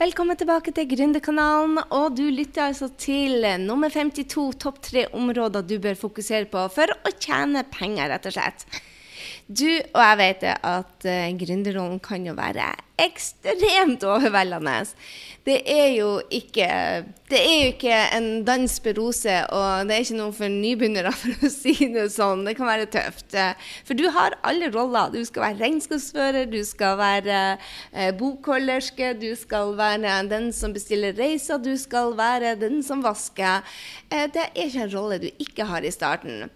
Velkommen tilbake til Gründerkanalen. Og du lytter altså til nummer 52 topp tre områder du bør fokusere på for å tjene penger, rett og slett. Du og jeg vet at uh, gründerrollen kan jo være ekstremt overveldende. Det er jo ikke, det er jo ikke en dans på roser, og det er ikke noe for nybegynnere, for å si det sånn. Det kan være tøft. For du har alle roller. Du skal være regnskapsfører, du skal være uh, bokholderske, du skal være den som bestiller reiser, du skal være den som vasker. Uh, det er ikke en rolle du ikke har i starten.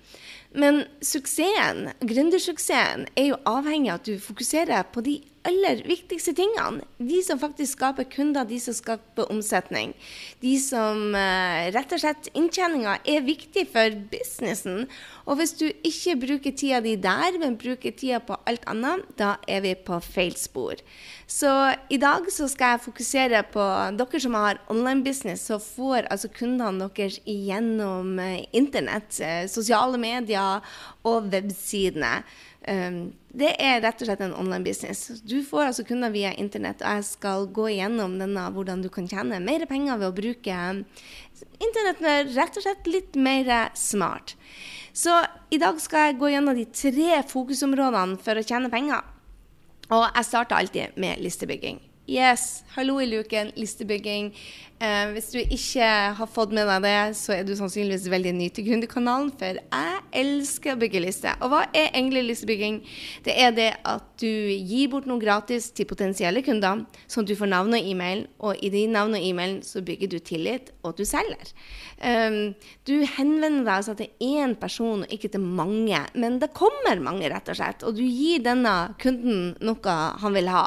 Men suksessen, gründersuksessen er jo avhengig av at du fokuserer på de aller viktigste tingene. De som faktisk skaper kunder, de som skaper omsetning. De som uh, rett og slett Inntjeninga er viktig for businessen. Og hvis du ikke bruker tida di der, men bruker tida på alt annet, da er vi på feil spor. Så i dag så skal jeg fokusere på dere som har online business, så får altså kundene deres igjennom uh, internett, uh, sosiale medier og websidene. Um, det er rett og slett en online business. Du får altså kunder via internett, og jeg skal gå igjennom denne hvordan du kan tjene mer penger ved å bruke internett rett og slett litt mer smart. Så i dag skal jeg gå gjennom de tre fokusområdene for å tjene penger. Og jeg starter alltid med listebygging. Yes, hallo i luken, listebygging. Eh, hvis du ikke har fått med deg det, så er du sannsynligvis veldig ny til Gründerkanalen, for jeg elsker å bygge lister. Og hva er egentlig listebygging? Det er det at du gir bort noe gratis til potensielle kunder, sånn at du får navn og e-mail, og i din navn og e-mail så bygger du tillit, og du selger. Um, du henvender deg altså til én person, og ikke til mange, men det kommer mange, rett og slett, og du gir denne kunden noe han vil ha.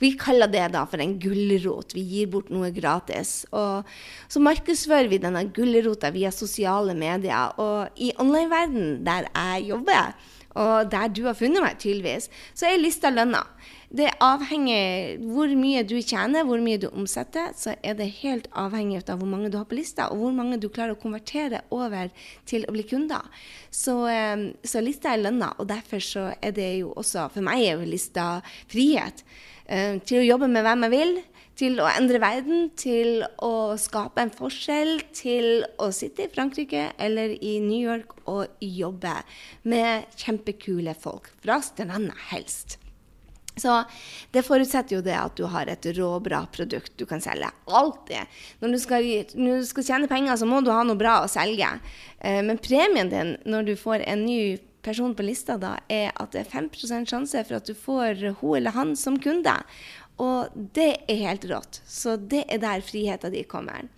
Vi kaller det da for en gulrot. Vi gir bort noe gratis. Og så markedsfører vi denne gulrota via sosiale medier. Og i online-verdenen, der jeg jobber, og der du har funnet meg, tydeligvis, så er lista lønna. Det avhenger hvor mye du tjener, hvor mye du omsetter, så er det helt avhengig av hvor mange du har på lista, og hvor mange du klarer å konvertere over til å bli kunder. Så, eh, så lista er lønna, og derfor så er det jo også For meg er jo lista frihet. Eh, til å jobbe med hvem jeg vil, til å endre verden, til å skape en forskjell, til å sitte i Frankrike eller i New York og jobbe med kjempekule folk. Fra stranda helst. Så det forutsetter jo det at du har et råbra produkt du kan selge. Alltid. Når du skal, når du skal tjene penger, så må du ha noe bra å selge. Eh, men premien din når du får en ny person på lista da, er at det er 5% sjanse for at du får hun eller han som kunde. Og det er helt rått. Så det er der friheten din kommer.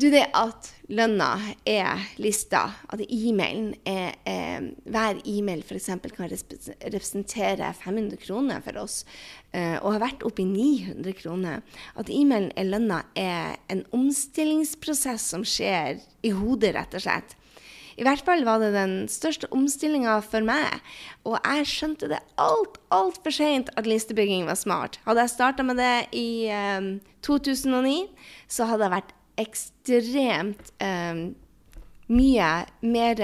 Du, det at lønna er lista, at e-mailen er, er Hver e-mail f.eks. kan representere 500 kroner for oss, eh, og har vært oppe i 900 kroner. At e-mailen er lønna, er en omstillingsprosess som skjer i hodet, rett og slett. I hvert fall var det den største omstillinga for meg. Og jeg skjønte det alt, altfor seint at listebygging var smart. Hadde jeg starta med det i um, eh, 2009, så hadde jeg vært ekstremt um, mye mer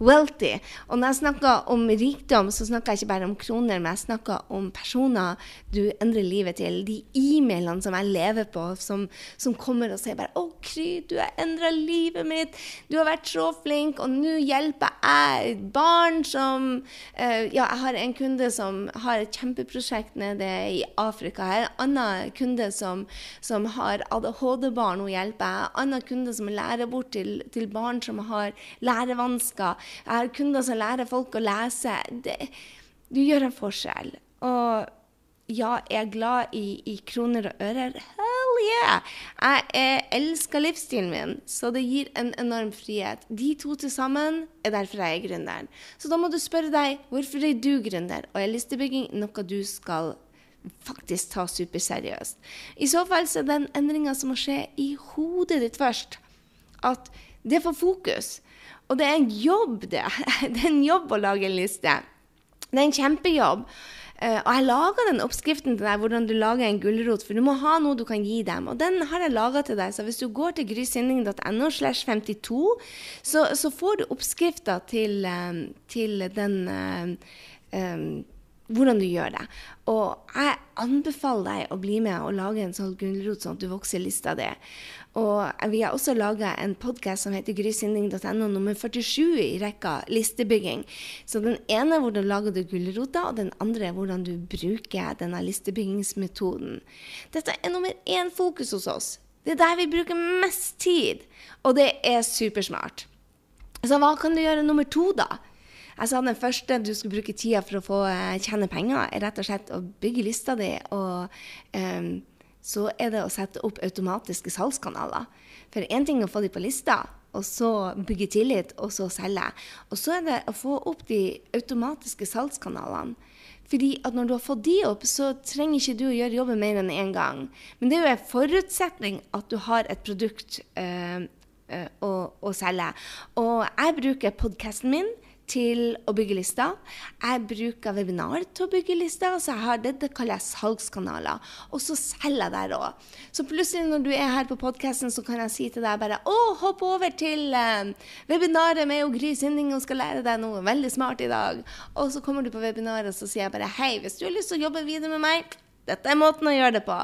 wealthy. Og når jeg snakker om rikdom, så snakker jeg ikke bare om kroner, men jeg snakker om personer du endrer livet til. De e-mailene som jeg lever på, som, som kommer og sier bare 'Å, Kry, du har endra livet mitt. Du har vært så flink, og nå hjelper jeg barn som uh, Ja, jeg har en kunde som har et kjempeprosjekt nede i Afrika. Jeg har en annen kunde som, som har ADHD-barn, hun hjelper jeg. En annen kunde som lærer bort til, til barn som har lærevansker. Jeg har kunder som lærer folk å lese. Det, du gjør en forskjell. Og ja, jeg er glad i, i kroner og ører. Hell yeah! Jeg, jeg elsker livsstilen min, så det gir en enorm frihet. De to til sammen er derfor jeg er gründeren. Så da må du spørre deg hvorfor er du gründer, og er listebygging noe du skal faktisk ta superseriøst. I så fall så er den endringa som må skje i hodet ditt først, at det får fokus. Og det er en jobb, det. Det er en jobb å lage en liste. Det er en kjempejobb. Uh, og jeg laga den oppskriften til deg, hvordan du lager en gulrot. For du må ha noe du kan gi dem. Og den har jeg laga til deg. Så hvis du går til grysynding.no slash 52, så, så, får du oppskrifta til, um, til den um, hvordan du gjør det. Og jeg anbefaler deg å bli med og lage en sånn gulrot, sånn at du vokser lista di. Og vi har også laga en podkast som heter grysynding.no nummer 47 i rekka listebygging. Så den ene er hvordan lager du gulrota, og den andre er hvordan du bruker denne listebyggingsmetoden. Dette er nummer én fokus hos oss. Det er der vi bruker mest tid, og det er supersmart. Så hva kan du gjøre nummer to, da? Jeg sa den første du skulle bruke tida for å få eh, tjene penger, er rett og slett å bygge lista di. Og um, så er det å sette opp automatiske salgskanaler. For én ting er å få de på lista, og så bygge tillit, og så selge. Og så er det å få opp de automatiske salgskanalene. Fordi at når du har fått de opp, så trenger ikke du å gjøre jobben mer enn én gang. Men det er jo en forutsetning at du har et produkt øh, å, å selge. Og jeg bruker podkasten min til å bygge lister. Jeg bruker webinar til å bygge lister. Så jeg har det, det kaller jeg salgskanaler. Og så selger jeg der òg. Så plutselig når du er her på podkasten, så kan jeg si til deg bare å, hopp over til eh, webinaret med Gry Sinding, hun skal lære deg noe veldig smart i dag. Og så kommer du på webinaret, og så sier jeg bare hei, hvis du har lyst til å jobbe videre med meg dette er måten å gjøre det på.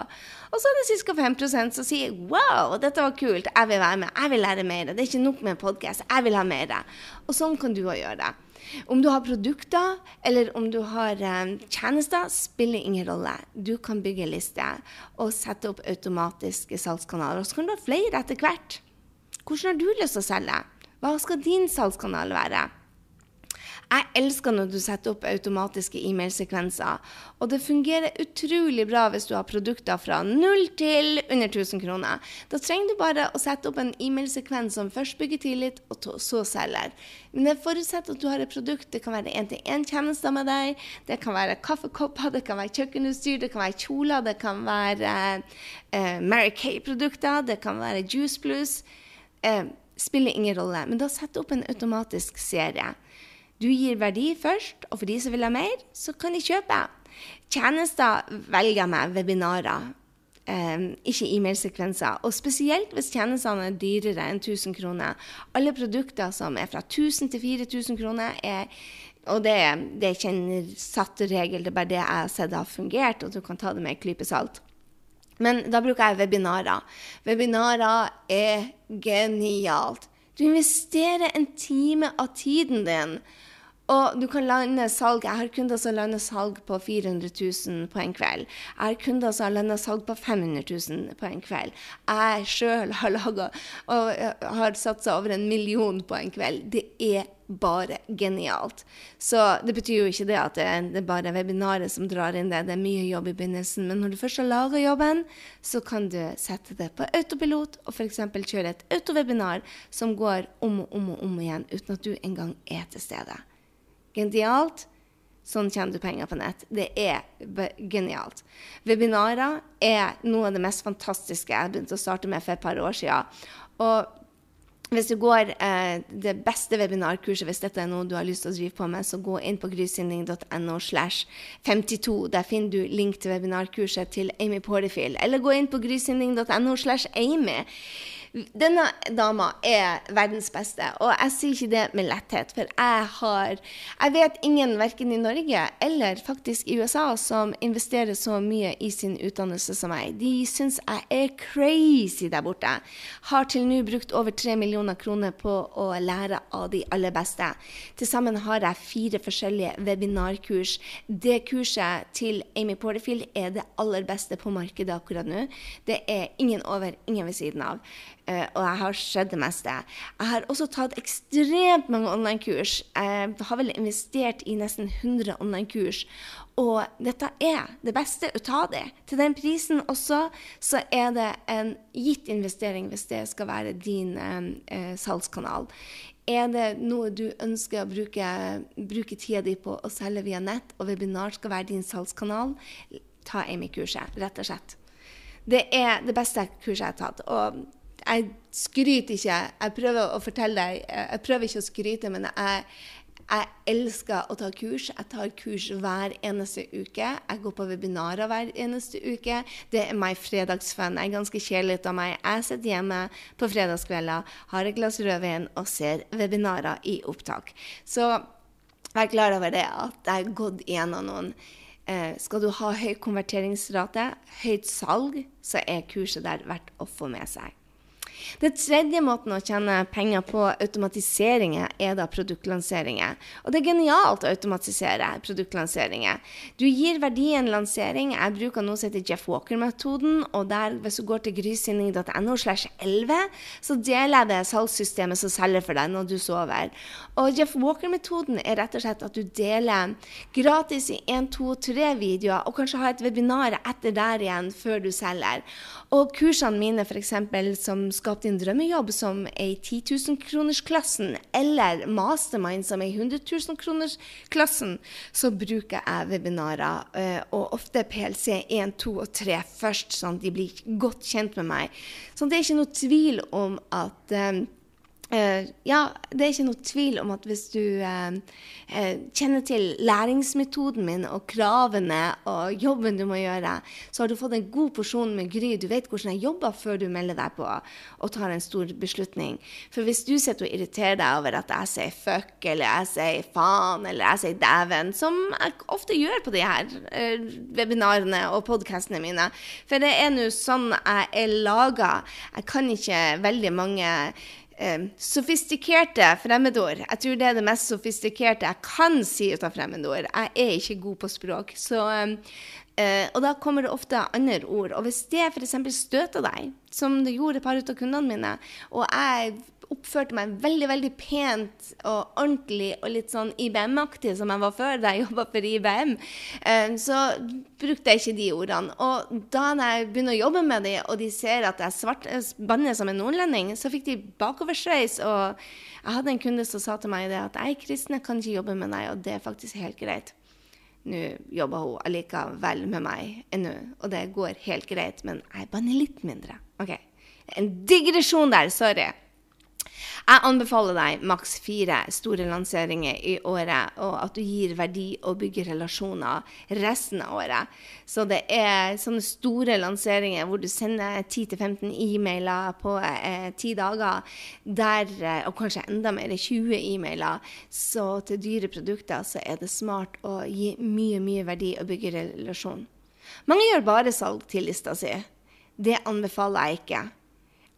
Og så er det ca. 5% som sier wow, dette var kult, jeg vil være med, jeg vil lære mer. Det er ikke nok med podkast, jeg vil ha mer. Og sånn kan du òg gjøre det. Om du har produkter eller om du har um, tjenester, spiller ingen rolle. Du kan bygge en liste og sette opp automatiske salgskanaler. Og så kan du ha flere etter hvert. Hvordan har du lyst til å selge? Hva skal din salgskanal være? Jeg elsker når du setter opp automatiske e-mailsekvenser. Og det fungerer utrolig bra hvis du har produkter fra null til under 1000 kroner. Da trenger du bare å sette opp en e-mailsekvens som først bygger tillit, og så selger. Men det forutsetter at du har et produkt. Det kan være én-til-én-tjenester med deg. Det kan være kaffekopper, det kan være kjøkkenutstyr, det kan være kjoler, det kan være eh, Mary Kay-produkter, det kan være Juice Plus. Eh, spiller ingen rolle. Men da sett opp en automatisk serie. Du gir verdi først, og for de som vil ha mer, så kan de kjøpe. Tjenester velger meg webinarer, um, ikke e-mailsekvenser. Og spesielt hvis tjenestene er dyrere enn 1000 kroner. Alle produkter som er fra 1000 til 4000 kroner, er og det, det er ikke en satt regel, det er bare det jeg har sett har fungert, og du kan ta det med en klype salt. Men da bruker jeg webinarer. Webinarer er genialt. Du investerer en time av tiden din og du kan lande salg. Jeg har kunder som lander salg på 400 000 på en kveld. Jeg har kunder som har landa salg på 500 000 på en kveld. Jeg sjøl har laga og har satsa over en million på en kveld. Det er bare genialt. Så det betyr jo ikke det at det er bare webinaret som drar inn det. Det er mye jobb i begynnelsen. Men når du først har laga jobben, så kan du sette det på autopilot og f.eks. kjøre et autowebinar som går om og om og om igjen uten at du engang er til stede. Genialt. Sånn tjener du penger på nett. Det er genialt. Webinarer er noe av det mest fantastiske jeg begynte å starte med for et par år siden. Og hvis du går eh, det beste webinarkurset, hvis dette er noe du har lyst til å drive på med, så gå inn på grysynding.no slash 52. Der finner du link til webinarkurset til Amy Porterfield. Eller gå inn på grysynding.no slash Amy. Denne dama er verdens beste, og jeg sier ikke det med letthet. For jeg har Jeg vet ingen verken i Norge eller faktisk i USA som investerer så mye i sin utdannelse som meg. De syns jeg er crazy der borte. Har til nå brukt over tre millioner kroner på å lære av de aller beste. Til sammen har jeg fire forskjellige webinarkurs. Det kurset til Amy Porterfield er det aller beste på markedet akkurat nå. Det er ingen over, ingen ved siden av. Uh, og jeg har sett det meste. Jeg har også tatt ekstremt mange online-kurs. Jeg har vel investert i nesten 100 online-kurs. Og dette er det beste å ta det. Til den prisen også, så er det en gitt investering hvis det skal være din eh, salgskanal. Er det noe du ønsker å bruke, bruke tida di på å selge via nett, og webinar skal være din salgskanal, ta Amy-kurset, rett og slett. Det er det beste kurset jeg har tatt. Og jeg skryter ikke. Jeg prøver å fortelle deg Jeg prøver ikke å skryte, men jeg, jeg elsker å ta kurs. Jeg tar kurs hver eneste uke. Jeg går på webinarer hver eneste uke. Det er meg fredagsfan. Jeg er ganske kjedelig av meg. Jeg sitter hjemme på fredagskvelder, har et glass rødvin og ser webinarer i opptak. Så vær klar over det at jeg har gått gjennom noen eh, Skal du ha høy konverteringsrate, høyt salg, så er kurset der verdt å få med seg. Det tredje måten å tjene penger på automatiseringer, er da produktlanseringer. Og det er genialt å automatisere produktlanseringer. Du gir verdi en lansering. Jeg bruker noe som heter Jeff Walker-metoden. Og der, hvis du går til grysynding.no slash 11, så deler jeg det salgssystemet som selger for deg når du sover. Og Jeff Walker-metoden er rett og slett at du deler gratis i 1, 2, 3 videoer, og kanskje ha et webinar etter der igjen før du selger. Og kursene mine, f.eks. som Skap din drømmejobb, som er i 10 000-kronersklassen, eller Mastermind, som er i 100 000-kronersklassen, så bruker jeg webinarer, eh, og ofte PLC 1, 2 og 3 først, sånn at de blir godt kjent med meg. Så det er ikke noe tvil om at Uh, ja, det er ikke noe tvil om at hvis du uh, uh, kjenner til læringsmetoden min og kravene og jobben du må gjøre, så har du fått en god porsjon med Gry. Du vet hvordan jeg jobber før du melder deg på og tar en stor beslutning. For hvis du sitter og irriterer deg over at jeg sier fuck, eller jeg sier faen, eller jeg sier dæven, som jeg ofte gjør på de her webinarene og podkastene mine, for det er nå sånn jeg er laga. Jeg kan ikke veldig mange eh, sofistikerte fremmedord. Jeg tror det er det mest sofistikerte jeg kan si ut av fremmedord. Jeg er ikke god på språk. Så, eh, og da kommer det ofte andre ord. Og hvis det f.eks. støter deg, som det gjorde et par av kundene mine, og jeg oppførte meg veldig veldig pent og ordentlig og litt sånn IBM-aktig som jeg var før da jeg jobba for IBM, eh, så brukte jeg ikke de ordene. Og da jeg begynner å jobbe med dem, og de ser at jeg svart, banner som en nordlending, så fikk de bakoversveis. Og jeg hadde en kunde som sa til meg det at jeg kristne kan ikke jobbe med deg, og det er faktisk helt greit. Nå jobber hun allikevel med meg ennå, og det går helt greit, men jeg banner litt mindre. OK. En digresjon der, sorry. Jeg anbefaler deg maks fire store lanseringer i året, og at du gir verdi og bygger relasjoner resten av året. Så det er sånne store lanseringer hvor du sender 10-15 e-mailer på eh, ti eh, dager, der, eh, og kanskje enda mer, 20 e-mailer. Så til dyre produkter så er det smart å gi mye, mye verdi og bygge relasjon. Mange gjør bare salg til lista si. Det anbefaler jeg ikke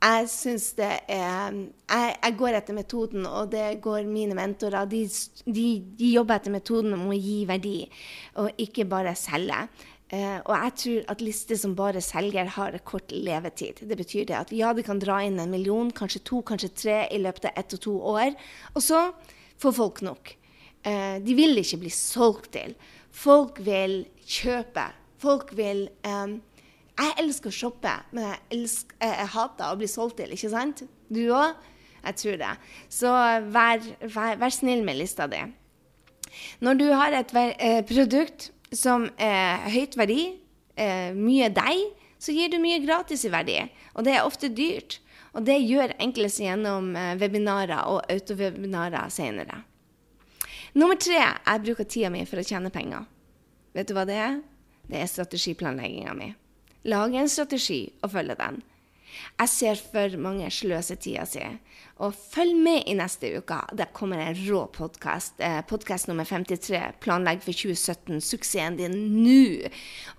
jeg syns det er jeg, jeg, går etter metoden, og det går mine mentorer. De, de, de, jobber etter metoden om å gi verdi, og ikke bare selge. Uh, og jeg tror at lister som bare selger, har kort levetid. Det betyr det at ja, de kan dra inn en million, kanskje to, kanskje tre i løpet av ett og to år. Og så får folk nok. Uh, de vil ikke bli solgt til. Folk vil kjøpe. Folk vil um, jeg elsker å shoppe, men jeg, elsker, jeg, hater å bli solgt til, ikke sant? Du òg? Jeg tror det. Så vær, vær, vær, snill med lista di. Når du har et eh, produkt som er høyt verdi, eh, mye deg, så gir du mye gratis i verdi. Og det er ofte dyrt. Og det gjør enklest gjennom eh, webinarer og autovebinarer senere. Nummer tre jeg bruker tida mi for å tjene penger. Vet du hva det er? Det er strategiplanlegginga mi. Lage en strategi og følge den. Jeg ser for mange sløse tida si. Og følg med i neste uke. Der kommer en rå podkast. Eh, podkast nummer 53. Planlegg for 2017. Suksessen din nå.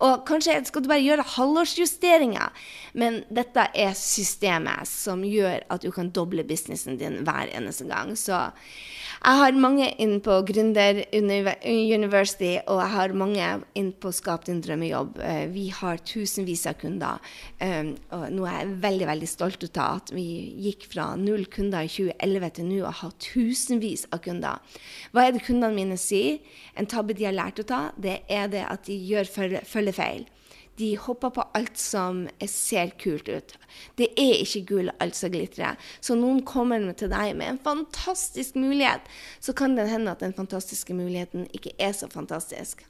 Og kanskje skal du bare gjøre halvårsjusteringer. Men dette er systemet som gjør at du kan doble businessen din hver eneste gang. Så jeg har mange inn på Gründer University, og jeg har mange inn på Skap din drømmejobb. Eh, vi har tusenvis av kunder. Um, og nå er jeg veldig veldig stolt av at vi gikk fra null kunder i 2011 til nå å ha tusenvis av kunder. Hva er det kundene mine sier? En tabbe de har lært å ta, det er det at de gjør følgefeil. De hopper på alt som ser kult ut. Det er ikke gull alt som glitrer. Så noen kommer til deg med en fantastisk mulighet, så kan det hende at den fantastiske muligheten ikke er så fantastisk.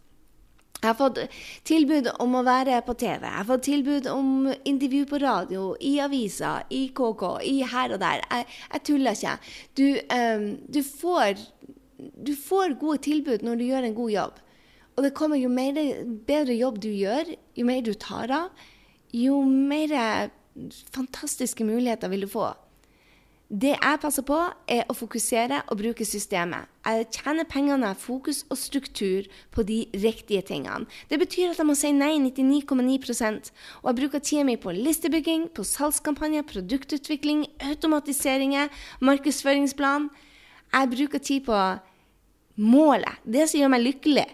Jeg har fått tilbud om å være på TV. Jeg har fått tilbud om intervju på radio, i aviser, i KK, i her og der. Jeg, jeg tuller ikke. Du, um, du, får, du, får, gode tilbud når du gjør en god jobb. Og det kommer jo mer, bedre jobb du gjør, jo mer du tar av, jo mer fantastiske muligheter vil du få. Det jeg passer på, er å fokusere og bruke systemet. Jeg tjener pengene av fokus og struktur på de riktige tingene. Det betyr at jeg må si nei 99,9% og jeg bruker tida mi på listebygging, på salgskampanjer, produktutvikling, automatiseringer, markedsføringsplan. Jeg bruker tid på målet, det som gjør meg lykkelig.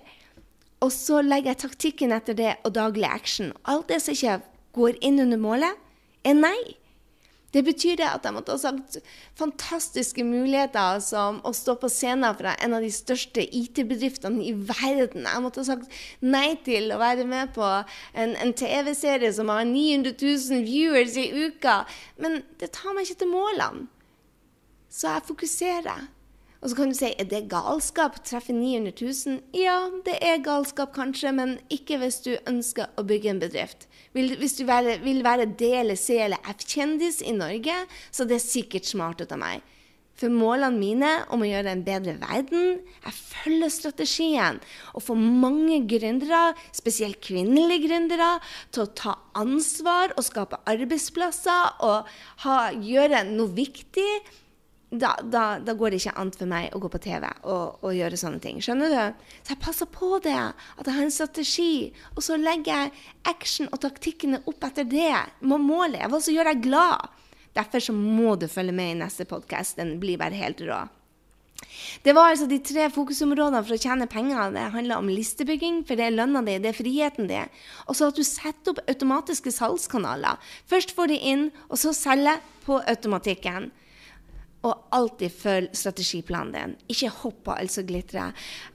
Og så legger jeg taktikken etter det og daglig action. Alt det som ikke går inn under målet, er nei. Det betyr det at jeg måtte ha sagt fantastiske muligheter som å stå på scenen fra en av de største IT-bedriftene i verden. Jeg måtte ha sagt nei til å være med på en, en TV-serie som har 900 000 viewers i uka. Men det tar meg ikke til målene. Så jeg fokuserer. Og så kan du si er det galskap å treffe 900 000? Ja, det er galskap kanskje, men ikke hvis du ønsker å bygge en bedrift. Hvis du vil være D eller C eller F-kjendis i Norge, så det er sikkert smart ut av meg. For målene mine om å gjøre en bedre verden, jeg følger strategien. Å få mange gründere, spesielt kvinnelige gründere, til å ta ansvar og skape arbeidsplasser og ha, gjøre noe viktig da, da, da, går det ikke an for meg å gå på TV og, og, gjøre sånne ting. Skjønner du? Så jeg passer på det, at jeg har en strategi. Og så legger jeg action og taktikkene opp etter det. Må målet. Hva som gjør deg glad? Derfor så må du følge med i neste podkast. Den blir bare helt rå. Det var altså de tre fokusområdene for å tjene penger. Det handler om listebygging, for det er lønna di, det er friheten din. Og så at du setter opp automatiske salgskanaler. Først får de inn, og så selger på automatikken. Og alltid følg strategiplanen din. Ikke hopp på alt som glitrer.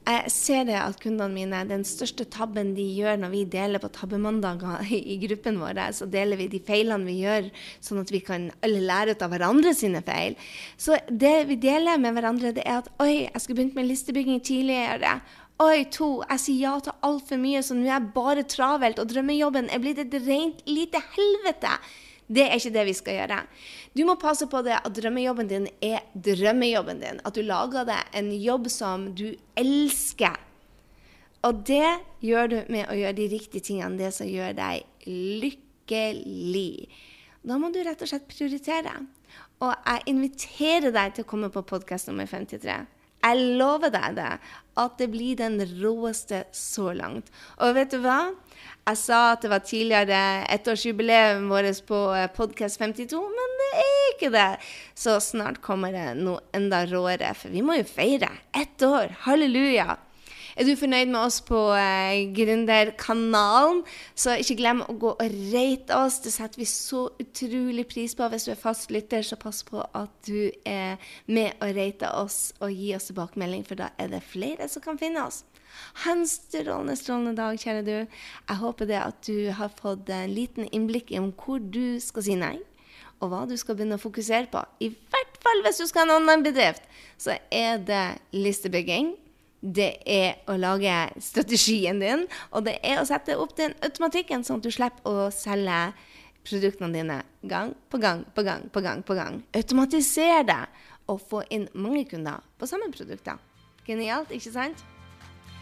Jeg ser det at kundene mine, den største tabben de gjør når vi deler på tabbemandager i, gruppen vår, så deler vi de feilene vi gjør, sånn at vi kan alle lære ut av hverandre sine feil. Så det vi deler med hverandre, det er at oi, jeg skulle begynt med listebygging tidligere. Oi, to, jeg sier ja til altfor mye, så nå er jeg bare travelt, og drømmejobben er blitt et rent lite helvete. Det er ikke det vi skal gjøre. Du må passe på det at drømmejobben din er drømmejobben din. At du lager deg en jobb som du elsker. Og det gjør du med å gjøre de riktige tingene, det som gjør deg lykkelig. Da må du rett og slett prioritere. Og jeg inviterer deg til å komme på podkast nummer 53. Jeg lover deg det, at det blir den råeste så langt. Og vet du hva? Jeg sa at det var tidligere ettårsjubileum vårt på Podcast Podkast 52, men det er ikke det. Så snart kommer det noe enda råere, for vi må jo feire ett år. Halleluja. Er du fornøyd med oss på eh, Gründerkanalen, så ikke glem å gå og rate oss. Det setter vi så utrolig pris på. Hvis du er fast lytter, så pass på at du er med og rater oss og gir oss tilbakemelding, for da er det flere som kan finne oss. Ha en strålende, strålende dag, kjære du. Jeg håper det at du har fått en liten innblikk i om hvor du skal si nei og hva du skal begynne å fokusere på. I hvert fall hvis du skal ha en online-bedrift, så er det listebygging det er å lage strategien din, og det er å sette opp den automatikken, sånn at du slipper å selge produktene dine gang på gang på gang på gang. på gang. Automatiser det og få inn mange kunder på samme produkter. Genialt, ikke sant?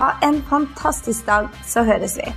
Ha en fantastisk dag, så høres vi.